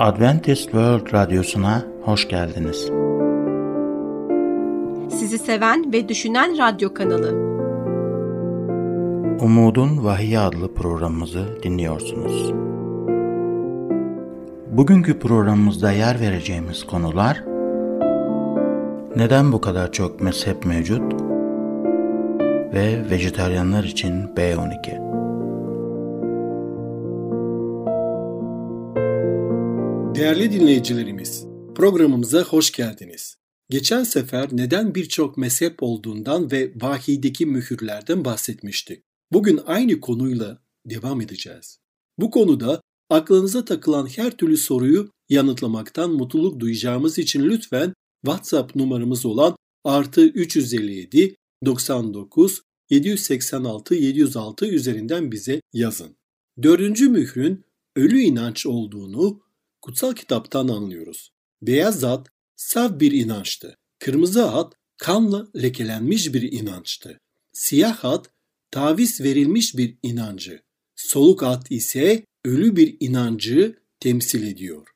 Adventist World Radyosu'na hoş geldiniz. Sizi seven ve düşünen radyo kanalı. Umudun Vahiy adlı programımızı dinliyorsunuz. Bugünkü programımızda yer vereceğimiz konular Neden bu kadar çok mezhep mevcut ve vejetaryenler için B12 Değerli dinleyicilerimiz, programımıza hoş geldiniz. Geçen sefer neden birçok mezhep olduğundan ve vahideki mühürlerden bahsetmiştik. Bugün aynı konuyla devam edeceğiz. Bu konuda aklınıza takılan her türlü soruyu yanıtlamaktan mutluluk duyacağımız için lütfen WhatsApp numaramız olan artı 357 99 786 706 üzerinden bize yazın. Dördüncü mührün ölü inanç olduğunu kutsal kitaptan anlıyoruz. Beyaz at saf bir inançtı. Kırmızı at kanla lekelenmiş bir inançtı. Siyah at taviz verilmiş bir inancı. Soluk at ise ölü bir inancı temsil ediyor.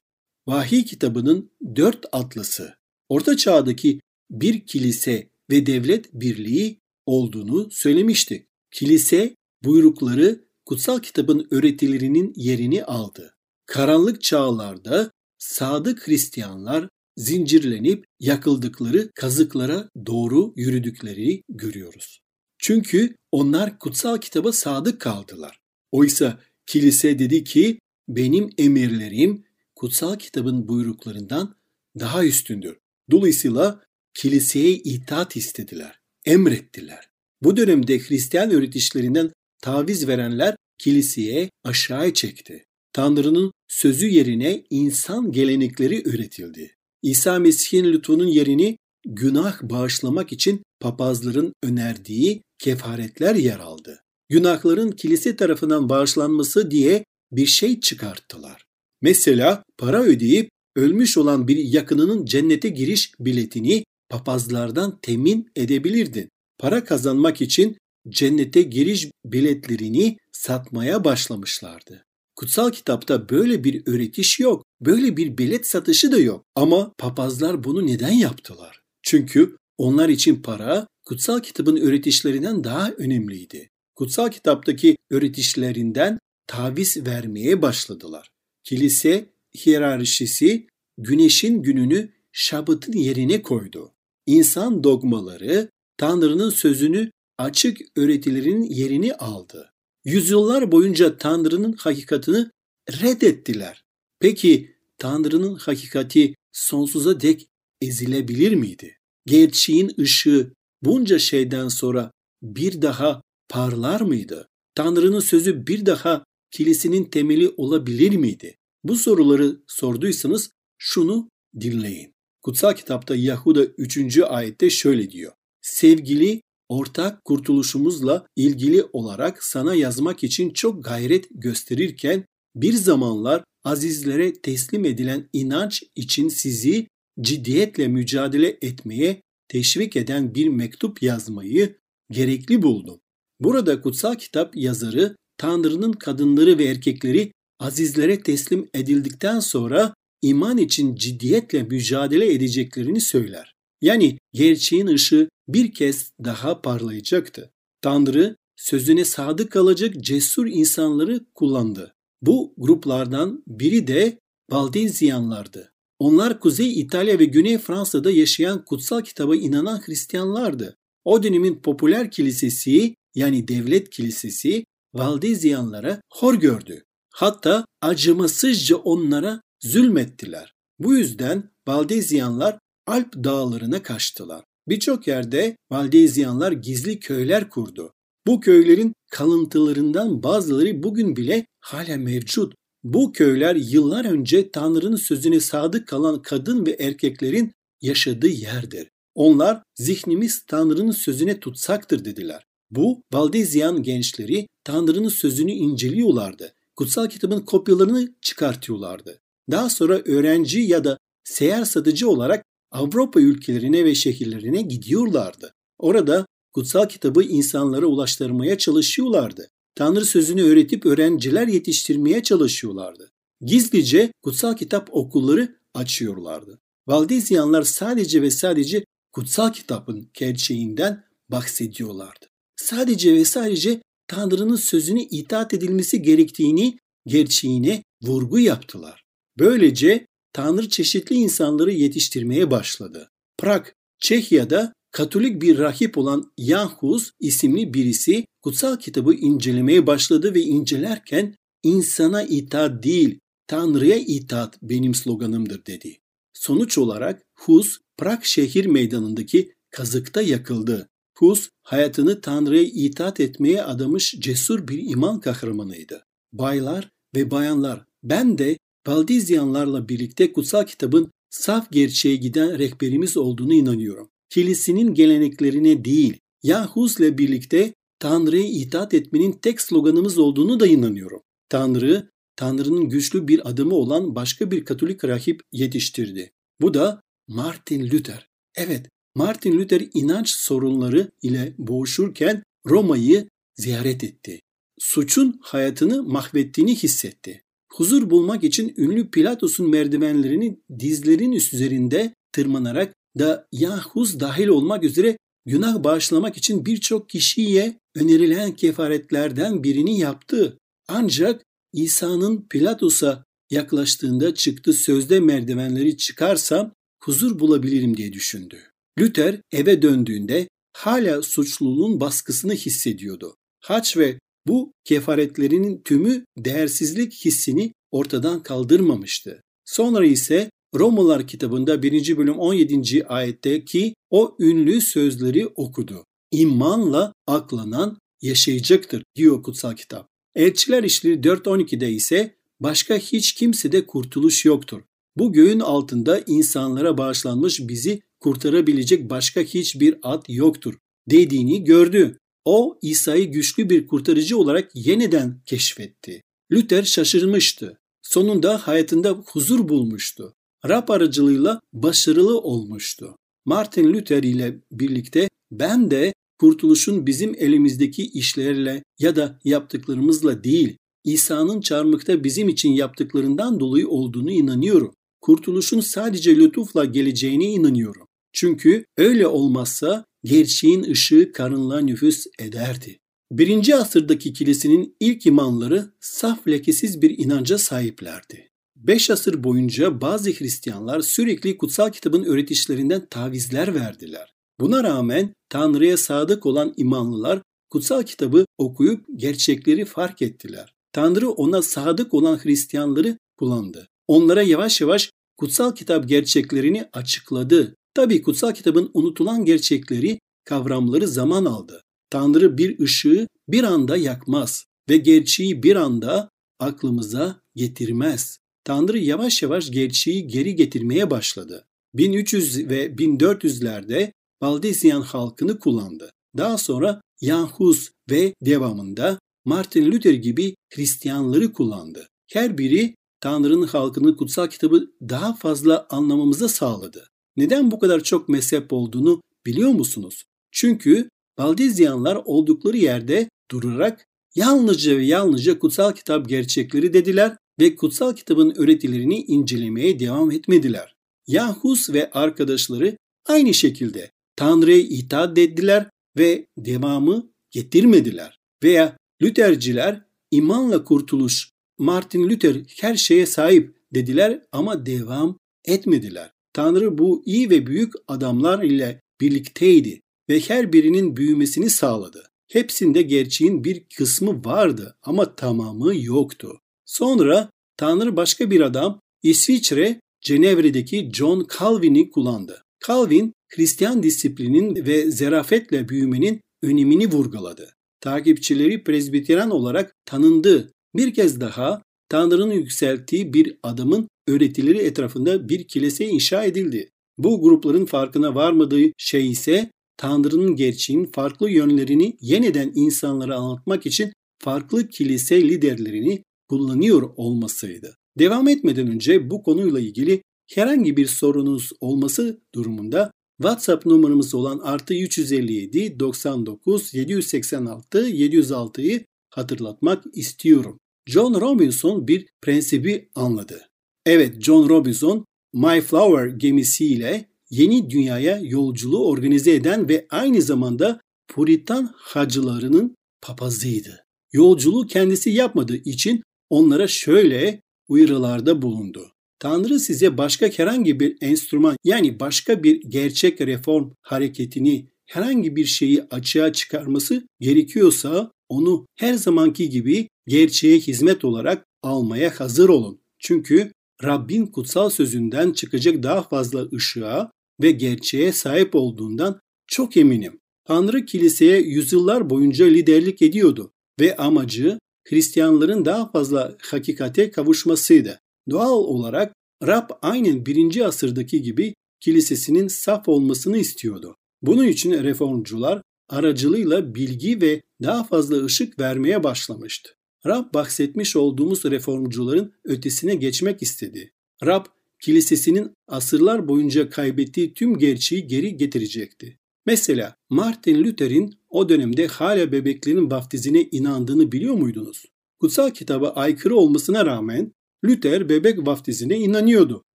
Vahiy kitabının dört atlısı, Orta Çağ'daki bir kilise ve devlet birliği olduğunu söylemişti. Kilise buyrukları kutsal kitabın öğretilerinin yerini aldı. Karanlık çağlarda sadık Hristiyanlar zincirlenip yakıldıkları kazıklara doğru yürüdükleri görüyoruz. Çünkü onlar kutsal kitaba sadık kaldılar. Oysa kilise dedi ki benim emirlerim kutsal kitabın buyruklarından daha üstündür. Dolayısıyla kiliseye itaat istediler, emrettiler. Bu dönemde Hristiyan öğretişlerinden taviz verenler kiliseye aşağı çekti. Tanrı'nın sözü yerine insan gelenekleri üretildi. İsa Mesih'in lütfunun yerini günah bağışlamak için papazların önerdiği kefaretler yer aldı. Günahların kilise tarafından bağışlanması diye bir şey çıkarttılar. Mesela para ödeyip ölmüş olan bir yakınının cennete giriş biletini papazlardan temin edebilirdin. Para kazanmak için cennete giriş biletlerini satmaya başlamışlardı. Kutsal kitapta böyle bir öğretiş yok. Böyle bir bilet satışı da yok. Ama papazlar bunu neden yaptılar? Çünkü onlar için para kutsal kitabın öğretişlerinden daha önemliydi. Kutsal kitaptaki öğretişlerinden taviz vermeye başladılar. Kilise hiyerarşisi güneşin gününü şabatın yerine koydu. İnsan dogmaları Tanrı'nın sözünü açık öğretilerin yerini aldı yüzyıllar boyunca Tanrı'nın hakikatini reddettiler. Peki Tanrı'nın hakikati sonsuza dek ezilebilir miydi? Gerçeğin ışığı bunca şeyden sonra bir daha parlar mıydı? Tanrı'nın sözü bir daha kilisenin temeli olabilir miydi? Bu soruları sorduysanız şunu dinleyin. Kutsal kitapta Yahuda 3. ayette şöyle diyor. Sevgili ortak kurtuluşumuzla ilgili olarak sana yazmak için çok gayret gösterirken bir zamanlar azizlere teslim edilen inanç için sizi ciddiyetle mücadele etmeye teşvik eden bir mektup yazmayı gerekli buldum. Burada kutsal kitap yazarı Tanrı'nın kadınları ve erkekleri azizlere teslim edildikten sonra iman için ciddiyetle mücadele edeceklerini söyler. Yani gerçeğin ışığı bir kez daha parlayacaktı. Tanrı sözüne sadık kalacak cesur insanları kullandı. Bu gruplardan biri de Valdezyanlardı. Onlar Kuzey İtalya ve Güney Fransa'da yaşayan kutsal kitaba inanan Hristiyanlardı. O dönemin popüler kilisesi yani devlet kilisesi Valdezyanlara hor gördü. Hatta acımasızca onlara zulmettiler. Bu yüzden Valdezyanlar Alp dağlarına kaçtılar. Birçok yerde Valdezyanlar gizli köyler kurdu. Bu köylerin kalıntılarından bazıları bugün bile hala mevcut. Bu köyler yıllar önce Tanrı'nın sözüne sadık kalan kadın ve erkeklerin yaşadığı yerdir. Onlar zihnimiz Tanrı'nın sözüne tutsaktır dediler. Bu Valdezyan gençleri Tanrı'nın sözünü inceliyorlardı. Kutsal kitabın kopyalarını çıkartıyorlardı. Daha sonra öğrenci ya da seyahat satıcı olarak Avrupa ülkelerine ve şehirlerine gidiyorlardı. Orada kutsal kitabı insanlara ulaştırmaya çalışıyorlardı. Tanrı sözünü öğretip öğrenciler yetiştirmeye çalışıyorlardı. gizlice kutsal kitap okulları açıyorlardı. Valdezyanlar sadece ve sadece kutsal kitabın gerçeğinden bahsediyorlardı. Sadece ve sadece Tanrı'nın sözüne itaat edilmesi gerektiğini gerçeğine vurgu yaptılar. Böylece Tanrı çeşitli insanları yetiştirmeye başladı. Prag, Çekya'da Katolik bir rahip olan Jan Hus isimli birisi kutsal kitabı incelemeye başladı ve incelerken insana itaat değil, Tanrı'ya itaat benim sloganımdır dedi. Sonuç olarak Hus, Prag şehir meydanındaki kazıkta yakıldı. Hus, hayatını Tanrı'ya itaat etmeye adamış cesur bir iman kahramanıydı. Baylar ve bayanlar, ben de Valdizyanlarla birlikte kutsal kitabın saf gerçeğe giden rehberimiz olduğunu inanıyorum. Kilisenin geleneklerine değil, Yahuz'la birlikte Tanrı'ya itaat etmenin tek sloganımız olduğunu da inanıyorum. Tanrı, Tanrı'nın güçlü bir adımı olan başka bir Katolik rahip yetiştirdi. Bu da Martin Luther. Evet, Martin Luther inanç sorunları ile boğuşurken Roma'yı ziyaret etti. Suçun hayatını mahvettiğini hissetti. Huzur bulmak için ünlü Pilatus'un merdivenlerini dizlerin üzerinde tırmanarak da Yahuz dahil olmak üzere günah bağışlamak için birçok kişiye önerilen kefaretlerden birini yaptı. Ancak İsa'nın Pilatus'a yaklaştığında çıktı sözde merdivenleri çıkarsam huzur bulabilirim diye düşündü. Luther eve döndüğünde hala suçluluğun baskısını hissediyordu. Haç ve bu kefaretlerinin tümü değersizlik hissini ortadan kaldırmamıştı. Sonra ise Romalılar kitabında 1. bölüm 17. ayetteki o ünlü sözleri okudu. İmanla aklanan yaşayacaktır diyor kutsal kitap. Elçiler İşleri 4.12'de ise başka hiç kimsede kurtuluş yoktur. Bu göğün altında insanlara bağışlanmış bizi kurtarabilecek başka hiçbir ad yoktur dediğini gördü. O İsa'yı güçlü bir kurtarıcı olarak yeniden keşfetti. Luther şaşırmıştı. Sonunda hayatında huzur bulmuştu. Rab aracılığıyla başarılı olmuştu. Martin Luther ile birlikte ben de kurtuluşun bizim elimizdeki işlerle ya da yaptıklarımızla değil, İsa'nın çarmıkta bizim için yaptıklarından dolayı olduğunu inanıyorum. Kurtuluşun sadece lütufla geleceğine inanıyorum. Çünkü öyle olmazsa gerçeğin ışığı karınlığa nüfus ederdi. Birinci asırdaki kilisenin ilk imanları saf lekesiz bir inanca sahiplerdi. Beş asır boyunca bazı Hristiyanlar sürekli kutsal kitabın öğretişlerinden tavizler verdiler. Buna rağmen Tanrı'ya sadık olan imanlılar kutsal kitabı okuyup gerçekleri fark ettiler. Tanrı ona sadık olan Hristiyanları kullandı. Onlara yavaş yavaş kutsal kitap gerçeklerini açıkladı. Tabi kutsal kitabın unutulan gerçekleri, kavramları zaman aldı. Tanrı bir ışığı bir anda yakmaz ve gerçeği bir anda aklımıza getirmez. Tanrı yavaş yavaş gerçeği geri getirmeye başladı. 1300 ve 1400'lerde Valdezyan halkını kullandı. Daha sonra Yanhus ve devamında Martin Luther gibi Hristiyanları kullandı. Her biri Tanrı'nın halkını kutsal kitabı daha fazla anlamamıza sağladı. Neden bu kadar çok mezhep olduğunu biliyor musunuz? Çünkü Valdezyanlar oldukları yerde durarak yalnızca ve yalnızca kutsal kitap gerçekleri dediler ve kutsal kitabın öğretilerini incelemeye devam etmediler. Yahus ve arkadaşları aynı şekilde Tanrı'ya itaat ettiler ve devamı getirmediler. Veya Lutherciler imanla kurtuluş, Martin Luther her şeye sahip dediler ama devam etmediler. Tanrı bu iyi ve büyük adamlar ile birlikteydi ve her birinin büyümesini sağladı. Hepsinde gerçeğin bir kısmı vardı ama tamamı yoktu. Sonra Tanrı başka bir adam İsviçre Cenevre'deki John Calvin'i kullandı. Calvin Hristiyan disiplinin ve zerafetle büyümenin önemini vurguladı. Takipçileri prezbiteran olarak tanındı. Bir kez daha Tanrı'nın yükselttiği bir adamın öğretileri etrafında bir kilise inşa edildi. Bu grupların farkına varmadığı şey ise Tanrı'nın gerçeğin farklı yönlerini yeniden insanlara anlatmak için farklı kilise liderlerini kullanıyor olmasıydı. Devam etmeden önce bu konuyla ilgili herhangi bir sorunuz olması durumunda WhatsApp numaramız olan artı 357 99 786 706'yı hatırlatmak istiyorum. John Robinson bir prensibi anladı. Evet John Robinson Mayflower gemisiyle yeni dünyaya yolculuğu organize eden ve aynı zamanda Puritan hacılarının papazıydı. Yolculuğu kendisi yapmadığı için onlara şöyle uyarılarda bulundu. Tanrı size başka herhangi bir enstrüman yani başka bir gerçek reform hareketini herhangi bir şeyi açığa çıkarması gerekiyorsa onu her zamanki gibi gerçeğe hizmet olarak almaya hazır olun. Çünkü Rabbin kutsal sözünden çıkacak daha fazla ışığa ve gerçeğe sahip olduğundan çok eminim. Tanrı kiliseye yüzyıllar boyunca liderlik ediyordu ve amacı Hristiyanların daha fazla hakikate kavuşmasıydı. Doğal olarak Rab aynen birinci asırdaki gibi kilisesinin saf olmasını istiyordu. Bunun için reformcular aracılığıyla bilgi ve daha fazla ışık vermeye başlamıştı. Rab bahsetmiş olduğumuz reformcuların ötesine geçmek istedi. Rab kilisesinin asırlar boyunca kaybettiği tüm gerçeği geri getirecekti. Mesela Martin Luther'in o dönemde hala bebeklerin vaftizine inandığını biliyor muydunuz? Kutsal kitaba aykırı olmasına rağmen Luther bebek vaftizine inanıyordu.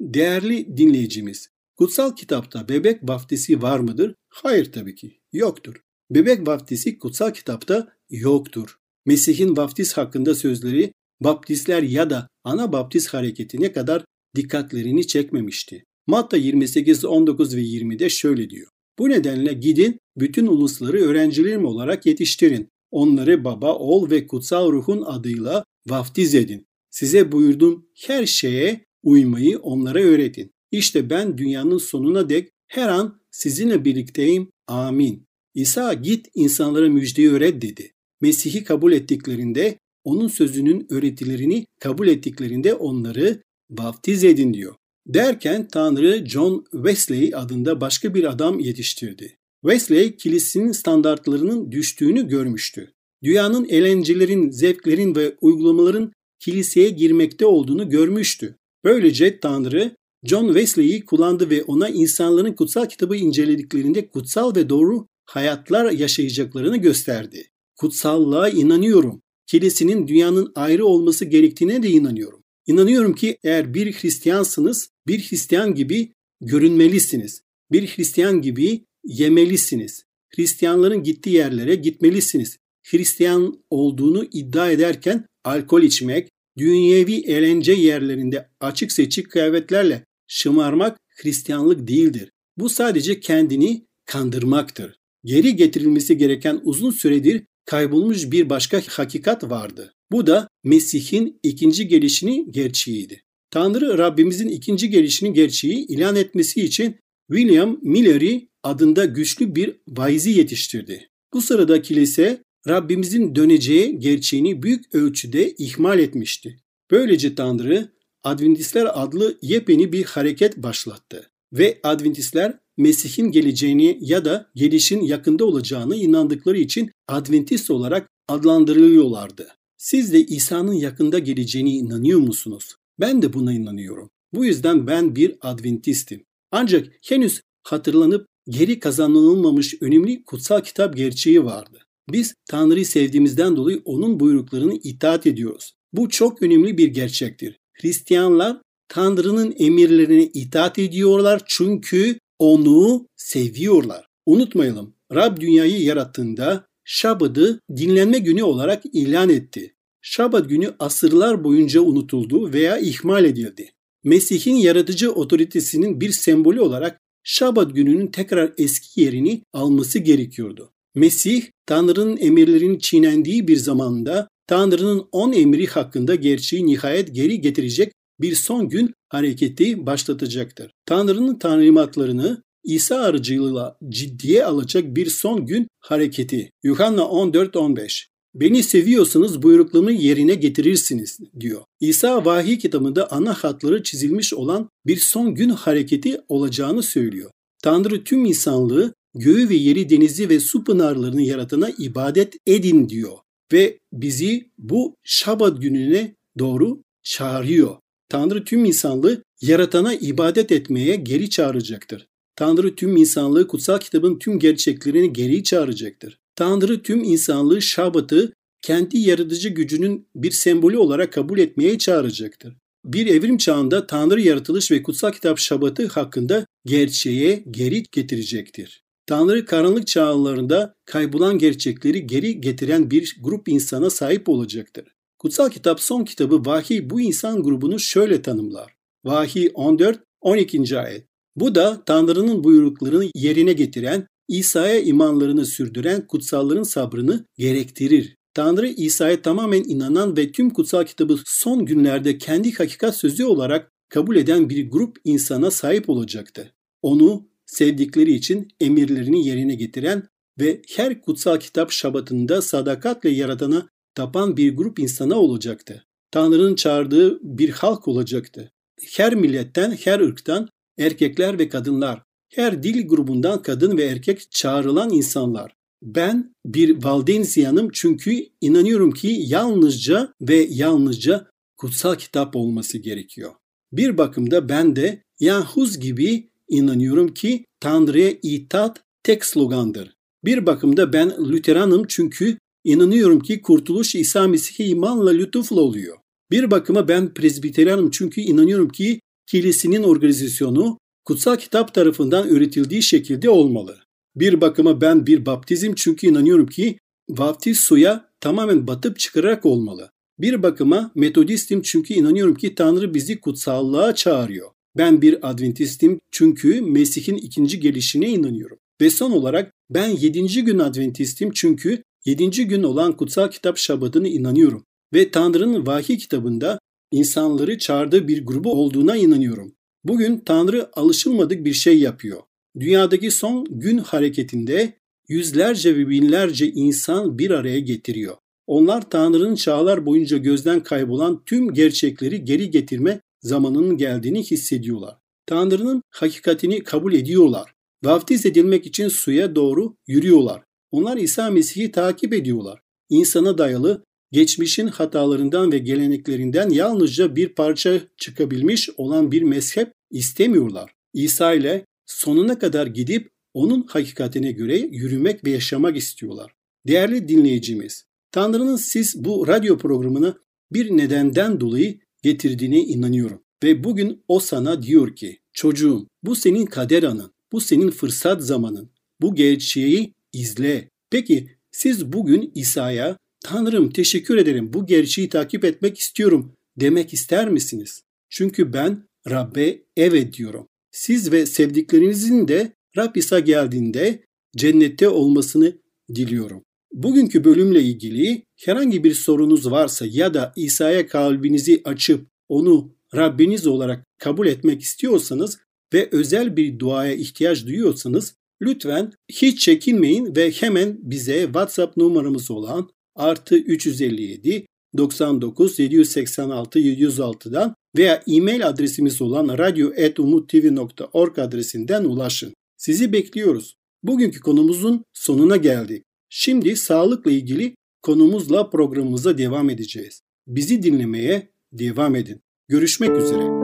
Değerli dinleyicimiz, kutsal kitapta bebek vaftizi var mıdır? Hayır tabii ki, yoktur. Bebek vaftizi kutsal kitapta yoktur. Mesih'in vaftiz hakkında sözleri baptistler ya da ana baptiz hareketine kadar dikkatlerini çekmemişti. Matta 28, 19 ve 20'de şöyle diyor. Bu nedenle gidin bütün ulusları öğrencilerim olarak yetiştirin. Onları baba, oğul ve kutsal ruhun adıyla vaftiz edin. Size buyurduğum her şeye uymayı onlara öğretin. İşte ben dünyanın sonuna dek her an sizinle birlikteyim. Amin. İsa git insanlara müjdeyi öğret dedi. Mesih'i kabul ettiklerinde, onun sözünün öğretilerini kabul ettiklerinde onları vaftiz edin diyor. Derken Tanrı John Wesley adında başka bir adam yetiştirdi. Wesley kilisenin standartlarının düştüğünü görmüştü. Dünyanın eğlencelerin, zevklerin ve uygulamaların kiliseye girmekte olduğunu görmüştü. Böylece Tanrı John Wesley'i kullandı ve ona insanların kutsal kitabı incelediklerinde kutsal ve doğru hayatlar yaşayacaklarını gösterdi. Kutsallığa inanıyorum. Kilisinin dünyanın ayrı olması gerektiğine de inanıyorum. İnanıyorum ki eğer bir Hristiyansınız, bir Hristiyan gibi görünmelisiniz. Bir Hristiyan gibi yemelisiniz. Hristiyanların gittiği yerlere gitmelisiniz. Hristiyan olduğunu iddia ederken alkol içmek, dünyevi eğlence yerlerinde açık seçik kıyafetlerle şımarmak Hristiyanlık değildir. Bu sadece kendini kandırmaktır. Geri getirilmesi gereken uzun süredir kaybolmuş bir başka hakikat vardı. Bu da Mesih'in ikinci gelişini gerçeğiydi. Tanrı Rabbimizin ikinci gelişini gerçeği ilan etmesi için William Miller'i adında güçlü bir vaizi yetiştirdi. Bu sırada kilise Rabbimizin döneceği gerçeğini büyük ölçüde ihmal etmişti. Böylece Tanrı Adventistler adlı yepyeni bir hareket başlattı ve Adventistler Mesih'in geleceğini ya da gelişin yakında olacağını inandıkları için Adventist olarak adlandırılıyorlardı. Siz de İsa'nın yakında geleceğine inanıyor musunuz? Ben de buna inanıyorum. Bu yüzden ben bir Adventistim. Ancak henüz hatırlanıp geri kazanılmamış önemli kutsal kitap gerçeği vardı. Biz Tanrı'yı sevdiğimizden dolayı onun buyruklarını itaat ediyoruz. Bu çok önemli bir gerçektir. Hristiyanlar Tanrı'nın emirlerine itaat ediyorlar çünkü onu seviyorlar. Unutmayalım Rab dünyayı yarattığında Şabat'ı dinlenme günü olarak ilan etti. Şabat günü asırlar boyunca unutuldu veya ihmal edildi. Mesih'in yaratıcı otoritesinin bir sembolü olarak Şabat gününün tekrar eski yerini alması gerekiyordu. Mesih, Tanrı'nın emirlerini çiğnendiği bir zamanda Tanrı'nın on emri hakkında gerçeği nihayet geri getirecek bir son gün hareketi başlatacaktır. Tanrı'nın tanrimatlarını İsa aracılığıyla ciddiye alacak bir son gün hareketi. Yuhanna 14-15 Beni seviyorsanız buyruklarımı yerine getirirsiniz diyor. İsa vahiy kitabında ana hatları çizilmiş olan bir son gün hareketi olacağını söylüyor. Tanrı tüm insanlığı göğü ve yeri denizi ve su pınarlarını yaratana ibadet edin diyor. Ve bizi bu şabat gününe doğru çağırıyor. Tanrı tüm insanlığı yaratana ibadet etmeye geri çağıracaktır. Tanrı tüm insanlığı kutsal kitabın tüm gerçeklerini geri çağıracaktır. Tanrı tüm insanlığı şabatı kendi yaratıcı gücünün bir sembolü olarak kabul etmeye çağıracaktır. Bir evrim çağında Tanrı yaratılış ve kutsal kitap şabatı hakkında gerçeğe geri getirecektir. Tanrı karanlık çağlarında kaybolan gerçekleri geri getiren bir grup insana sahip olacaktır. Kutsal kitap son kitabı Vahiy bu insan grubunu şöyle tanımlar. Vahiy 14 12. ayet. Bu da Tanrı'nın buyruklarını yerine getiren, İsa'ya imanlarını sürdüren kutsalların sabrını gerektirir. Tanrı İsa'ya tamamen inanan ve tüm kutsal kitabı son günlerde kendi hakikat sözü olarak kabul eden bir grup insana sahip olacaktı. Onu sevdikleri için emirlerini yerine getiren ve her kutsal kitap şabatında sadakatle yaratana tapan bir grup insana olacaktı. Tanrı'nın çağırdığı bir halk olacaktı. Her milletten, her ırktan erkekler ve kadınlar, her dil grubundan kadın ve erkek çağrılan insanlar. Ben bir Valdensiyanım çünkü inanıyorum ki yalnızca ve yalnızca kutsal kitap olması gerekiyor. Bir bakımda ben de Yahuz gibi inanıyorum ki Tanrı'ya itaat tek slogandır. Bir bakımda ben Lüteranım çünkü inanıyorum ki kurtuluş İsa Mesih'e imanla lütufla oluyor. Bir bakıma ben Presbiteranım çünkü inanıyorum ki kilisinin organizasyonu kutsal kitap tarafından üretildiği şekilde olmalı. Bir bakıma ben bir baptizm çünkü inanıyorum ki vaftiz suya tamamen batıp çıkarak olmalı. Bir bakıma metodistim çünkü inanıyorum ki Tanrı bizi kutsallığa çağırıyor. Ben bir adventistim çünkü Mesih'in ikinci gelişine inanıyorum. Ve son olarak ben yedinci gün adventistim çünkü yedinci gün olan kutsal kitap şabadına inanıyorum. Ve Tanrı'nın vahiy kitabında insanları çağırdığı bir grubu olduğuna inanıyorum. Bugün Tanrı alışılmadık bir şey yapıyor. Dünyadaki son gün hareketinde yüzlerce ve binlerce insan bir araya getiriyor. Onlar Tanrı'nın çağlar boyunca gözden kaybolan tüm gerçekleri geri getirme zamanının geldiğini hissediyorlar. Tanrı'nın hakikatini kabul ediyorlar. Vaftiz edilmek için suya doğru yürüyorlar. Onlar İsa Mesih'i takip ediyorlar. İnsana dayalı geçmişin hatalarından ve geleneklerinden yalnızca bir parça çıkabilmiş olan bir mezhep istemiyorlar. İsa ile sonuna kadar gidip onun hakikatine göre yürümek ve yaşamak istiyorlar. Değerli dinleyicimiz, Tanrı'nın siz bu radyo programını bir nedenden dolayı getirdiğine inanıyorum. Ve bugün o sana diyor ki, çocuğum bu senin kader anın, bu senin fırsat zamanın, bu gerçeği izle. Peki siz bugün İsa'ya Tanrım teşekkür ederim bu gerçeği takip etmek istiyorum demek ister misiniz? Çünkü ben Rabbe evet diyorum. Siz ve sevdiklerinizin de Rab İsa geldiğinde cennette olmasını diliyorum. Bugünkü bölümle ilgili herhangi bir sorunuz varsa ya da İsa'ya kalbinizi açıp onu Rabbiniz olarak kabul etmek istiyorsanız ve özel bir duaya ihtiyaç duyuyorsanız lütfen hiç çekinmeyin ve hemen bize WhatsApp numaramız olan artı 357 99 786 706'dan veya e-mail adresimiz olan radyo.umuttv.org adresinden ulaşın. Sizi bekliyoruz. Bugünkü konumuzun sonuna geldik. Şimdi sağlıkla ilgili konumuzla programımıza devam edeceğiz. Bizi dinlemeye devam edin. Görüşmek üzere.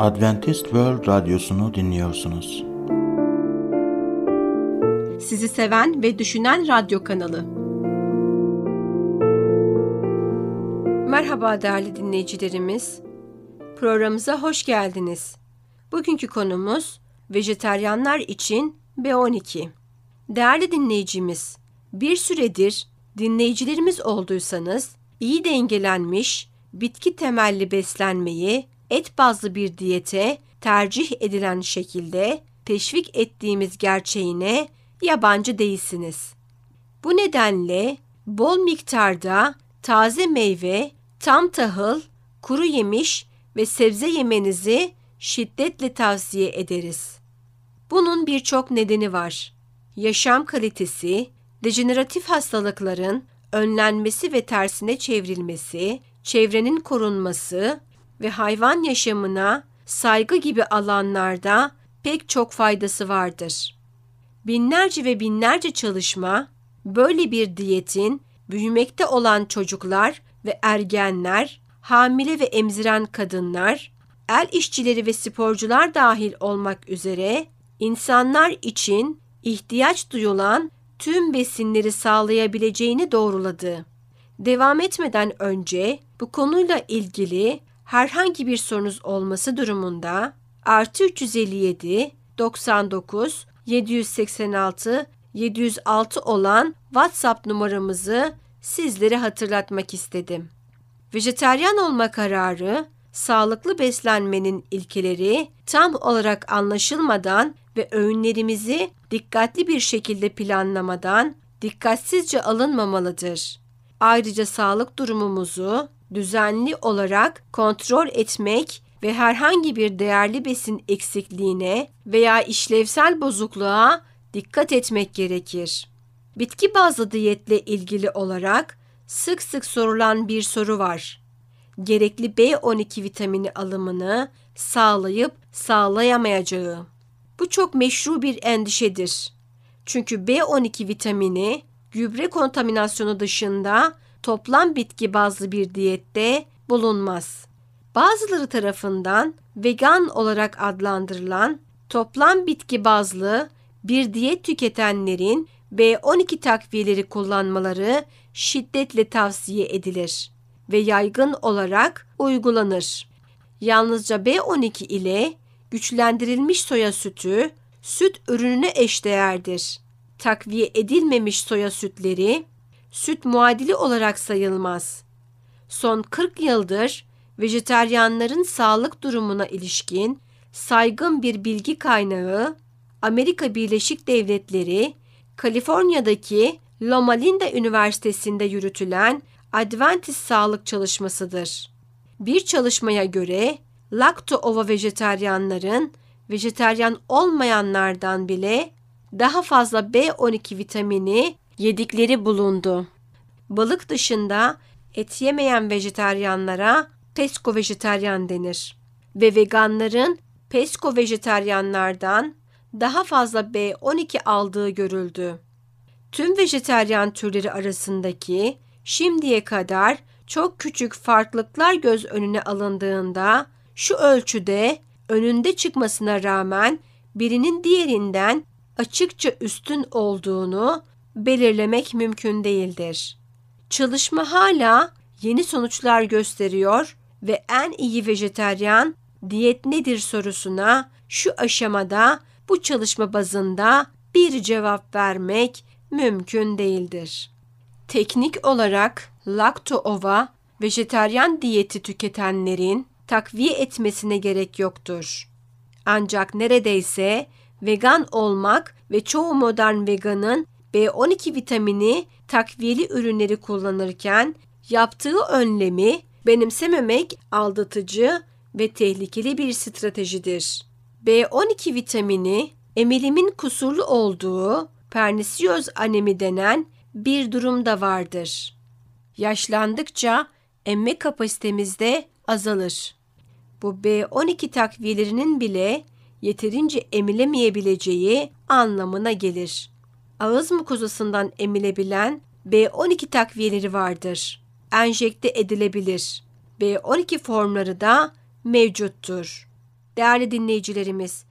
Adventist World Radyosu'nu dinliyorsunuz. Sizi seven ve düşünen radyo kanalı. Merhaba değerli dinleyicilerimiz. Programımıza hoş geldiniz. Bugünkü konumuz vejeteryanlar için B12. Değerli dinleyicimiz, bir süredir dinleyicilerimiz olduysanız iyi dengelenmiş bitki temelli beslenmeyi et bazlı bir diyete tercih edilen şekilde teşvik ettiğimiz gerçeğine yabancı değilsiniz. Bu nedenle bol miktarda taze meyve, tam tahıl, kuru yemiş ve sebze yemenizi şiddetle tavsiye ederiz. Bunun birçok nedeni var. Yaşam kalitesi, dejeneratif hastalıkların önlenmesi ve tersine çevrilmesi, çevrenin korunması ve hayvan yaşamına saygı gibi alanlarda pek çok faydası vardır. Binlerce ve binlerce çalışma böyle bir diyetin büyümekte olan çocuklar ve ergenler, hamile ve emziren kadınlar, el işçileri ve sporcular dahil olmak üzere insanlar için ihtiyaç duyulan tüm besinleri sağlayabileceğini doğruladı. Devam etmeden önce bu konuyla ilgili herhangi bir sorunuz olması durumunda artı 357 99 786 706 olan WhatsApp numaramızı sizlere hatırlatmak istedim. Vejeteryan olma kararı, sağlıklı beslenmenin ilkeleri tam olarak anlaşılmadan ve öğünlerimizi dikkatli bir şekilde planlamadan dikkatsizce alınmamalıdır. Ayrıca sağlık durumumuzu düzenli olarak kontrol etmek ve herhangi bir değerli besin eksikliğine veya işlevsel bozukluğa dikkat etmek gerekir. Bitki bazlı diyetle ilgili olarak sık sık sorulan bir soru var. Gerekli B12 vitamini alımını sağlayıp sağlayamayacağı. Bu çok meşru bir endişedir. Çünkü B12 vitamini gübre kontaminasyonu dışında toplam bitki bazlı bir diyette bulunmaz. Bazıları tarafından vegan olarak adlandırılan toplam bitki bazlı bir diyet tüketenlerin B12 takviyeleri kullanmaları şiddetle tavsiye edilir ve yaygın olarak uygulanır. Yalnızca B12 ile güçlendirilmiş soya sütü süt ürününe eşdeğerdir. Takviye edilmemiş soya sütleri süt muadili olarak sayılmaz. Son 40 yıldır vejeteryanların sağlık durumuna ilişkin saygın bir bilgi kaynağı Amerika Birleşik Devletleri, Kaliforniya'daki Loma Linda Üniversitesi'nde yürütülen Adventist sağlık çalışmasıdır. Bir çalışmaya göre lakto-ova vejeteryanların vejeteryan olmayanlardan bile daha fazla B12 vitamini yedikleri bulundu. Balık dışında et yemeyen vejeteryanlara pesko vejeteryan denir ve veganların pesko vejeteryanlardan daha fazla B12 aldığı görüldü. Tüm vejeteryan türleri arasındaki şimdiye kadar çok küçük farklılıklar göz önüne alındığında şu ölçüde önünde çıkmasına rağmen birinin diğerinden açıkça üstün olduğunu belirlemek mümkün değildir. Çalışma hala yeni sonuçlar gösteriyor ve en iyi vejeteryan diyet nedir sorusuna şu aşamada bu çalışma bazında bir cevap vermek mümkün değildir. Teknik olarak lakto-ova vejeteryan diyeti tüketenlerin takviye etmesine gerek yoktur. Ancak neredeyse vegan olmak ve çoğu modern veganın B12 vitamini takviyeli ürünleri kullanırken yaptığı önlemi benimsememek aldatıcı ve tehlikeli bir stratejidir. B12 vitamini emilimin kusurlu olduğu pernisiyoz anemi denen bir durum da vardır. Yaşlandıkça emme kapasitemiz de azalır. Bu B12 takviyelerinin bile yeterince emilemeyebileceği anlamına gelir. Ağız mukozasından emilebilen B12 takviyeleri vardır. Enjekte edilebilir. B12 formları da mevcuttur. Değerli dinleyicilerimiz,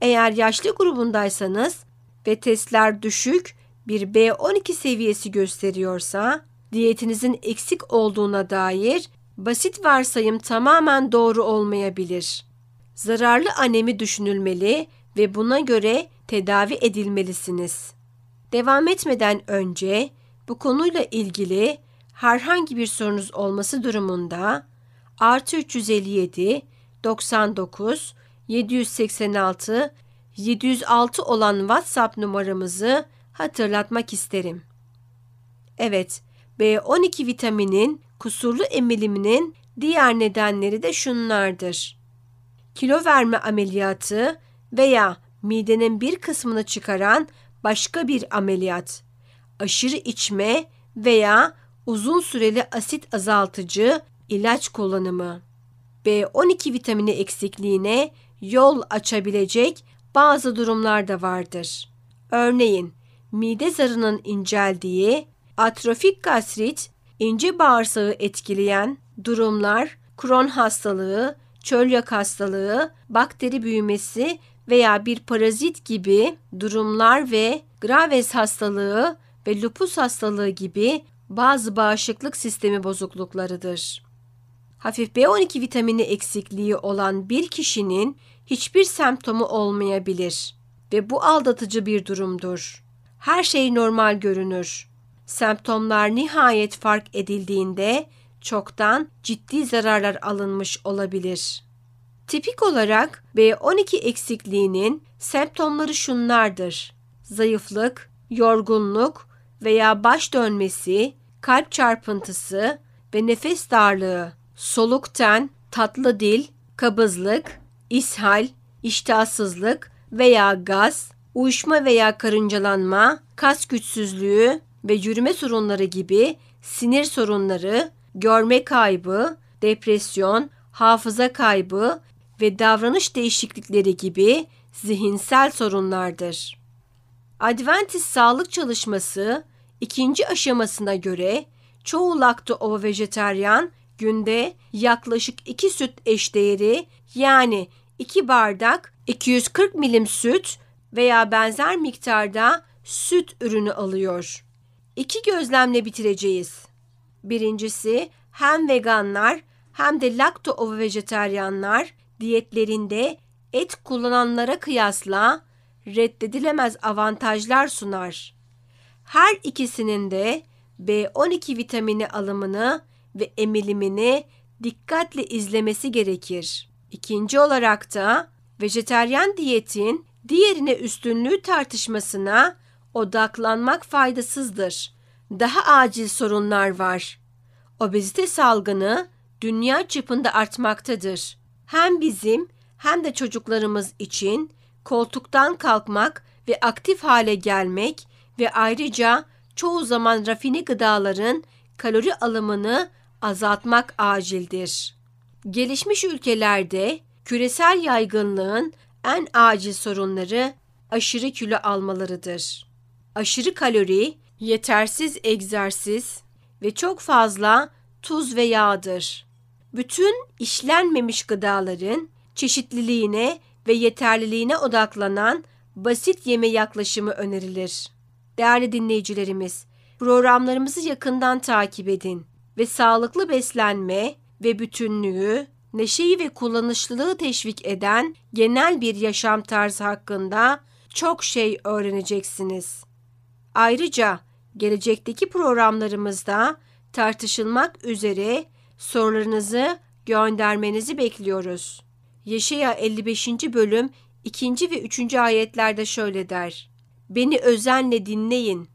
eğer yaşlı grubundaysanız ve testler düşük bir B12 seviyesi gösteriyorsa, diyetinizin eksik olduğuna dair basit varsayım tamamen doğru olmayabilir. Zararlı anemi düşünülmeli ve buna göre tedavi edilmelisiniz. Devam etmeden önce bu konuyla ilgili herhangi bir sorunuz olması durumunda artı 357 99 786 706 olan WhatsApp numaramızı hatırlatmak isterim. Evet, B12 vitaminin kusurlu emiliminin diğer nedenleri de şunlardır. Kilo verme ameliyatı veya midenin bir kısmını çıkaran başka bir ameliyat, aşırı içme veya uzun süreli asit azaltıcı ilaç kullanımı. B12 vitamini eksikliğine yol açabilecek bazı durumlar da vardır. Örneğin mide zarının inceldiği, atrofik gastrit, ince bağırsağı etkileyen durumlar, Kron hastalığı, çölyak hastalığı, bakteri büyümesi veya bir parazit gibi durumlar ve Graves hastalığı ve lupus hastalığı gibi bazı bağışıklık sistemi bozukluklarıdır. Hafif B12 vitamini eksikliği olan bir kişinin hiçbir semptomu olmayabilir ve bu aldatıcı bir durumdur. Her şey normal görünür. Semptomlar nihayet fark edildiğinde çoktan ciddi zararlar alınmış olabilir. Tipik olarak B12 eksikliğinin semptomları şunlardır. Zayıflık, yorgunluk veya baş dönmesi, kalp çarpıntısı ve nefes darlığı, soluk ten, tatlı dil, kabızlık, ishal, iştahsızlık veya gaz, uyuşma veya karıncalanma, kas güçsüzlüğü ve yürüme sorunları gibi sinir sorunları, görme kaybı, depresyon, hafıza kaybı ve davranış değişiklikleri gibi zihinsel sorunlardır. Adventist sağlık çalışması ikinci aşamasına göre çoğu lakto ovo vejeteryan günde yaklaşık 2 süt eşdeğeri yani 2 bardak 240 milim süt veya benzer miktarda süt ürünü alıyor. İki gözlemle bitireceğiz. Birincisi hem veganlar hem de lakto ovo vejeteryanlar diyetlerinde et kullananlara kıyasla reddedilemez avantajlar sunar. Her ikisinin de B12 vitamini alımını ve emilimini dikkatle izlemesi gerekir. İkinci olarak da vejeteryan diyetin diğerine üstünlüğü tartışmasına odaklanmak faydasızdır. Daha acil sorunlar var. Obezite salgını dünya çapında artmaktadır. Hem bizim hem de çocuklarımız için koltuktan kalkmak ve aktif hale gelmek ve ayrıca çoğu zaman rafine gıdaların kalori alımını azaltmak acildir. Gelişmiş ülkelerde küresel yaygınlığın en acil sorunları aşırı kilo almalarıdır. Aşırı kalori, yetersiz egzersiz ve çok fazla tuz ve yağdır. Bütün işlenmemiş gıdaların çeşitliliğine ve yeterliliğine odaklanan basit yeme yaklaşımı önerilir. Değerli dinleyicilerimiz, programlarımızı yakından takip edin ve sağlıklı beslenme ve bütünlüğü, neşeyi ve kullanışlılığı teşvik eden genel bir yaşam tarzı hakkında çok şey öğreneceksiniz. Ayrıca gelecekteki programlarımızda tartışılmak üzere sorularınızı göndermenizi bekliyoruz. Yeşaya 55. bölüm 2. ve 3. ayetlerde şöyle der. Beni özenle dinleyin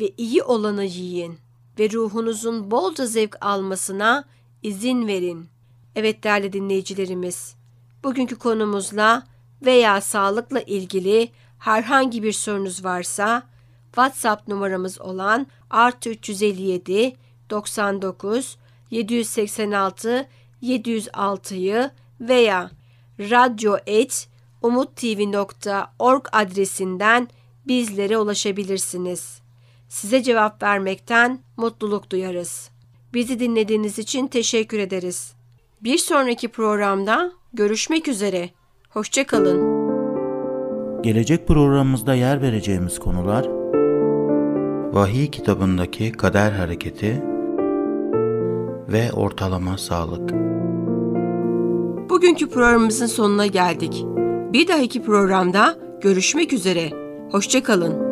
ve iyi olanı yiyin ve ruhunuzun bolca zevk almasına izin verin. Evet değerli dinleyicilerimiz, bugünkü konumuzla veya sağlıkla ilgili herhangi bir sorunuz varsa WhatsApp numaramız olan artı 357 99 786 706'yı veya radyo.umuttv.org adresinden bizlere ulaşabilirsiniz. Size cevap vermekten mutluluk duyarız. Bizi dinlediğiniz için teşekkür ederiz. Bir sonraki programda görüşmek üzere. Hoşçakalın. Gelecek programımızda yer vereceğimiz konular Vahiy kitabındaki kader hareketi ve ortalama sağlık. Bugünkü programımızın sonuna geldik. Bir dahaki programda görüşmek üzere. Hoşçakalın.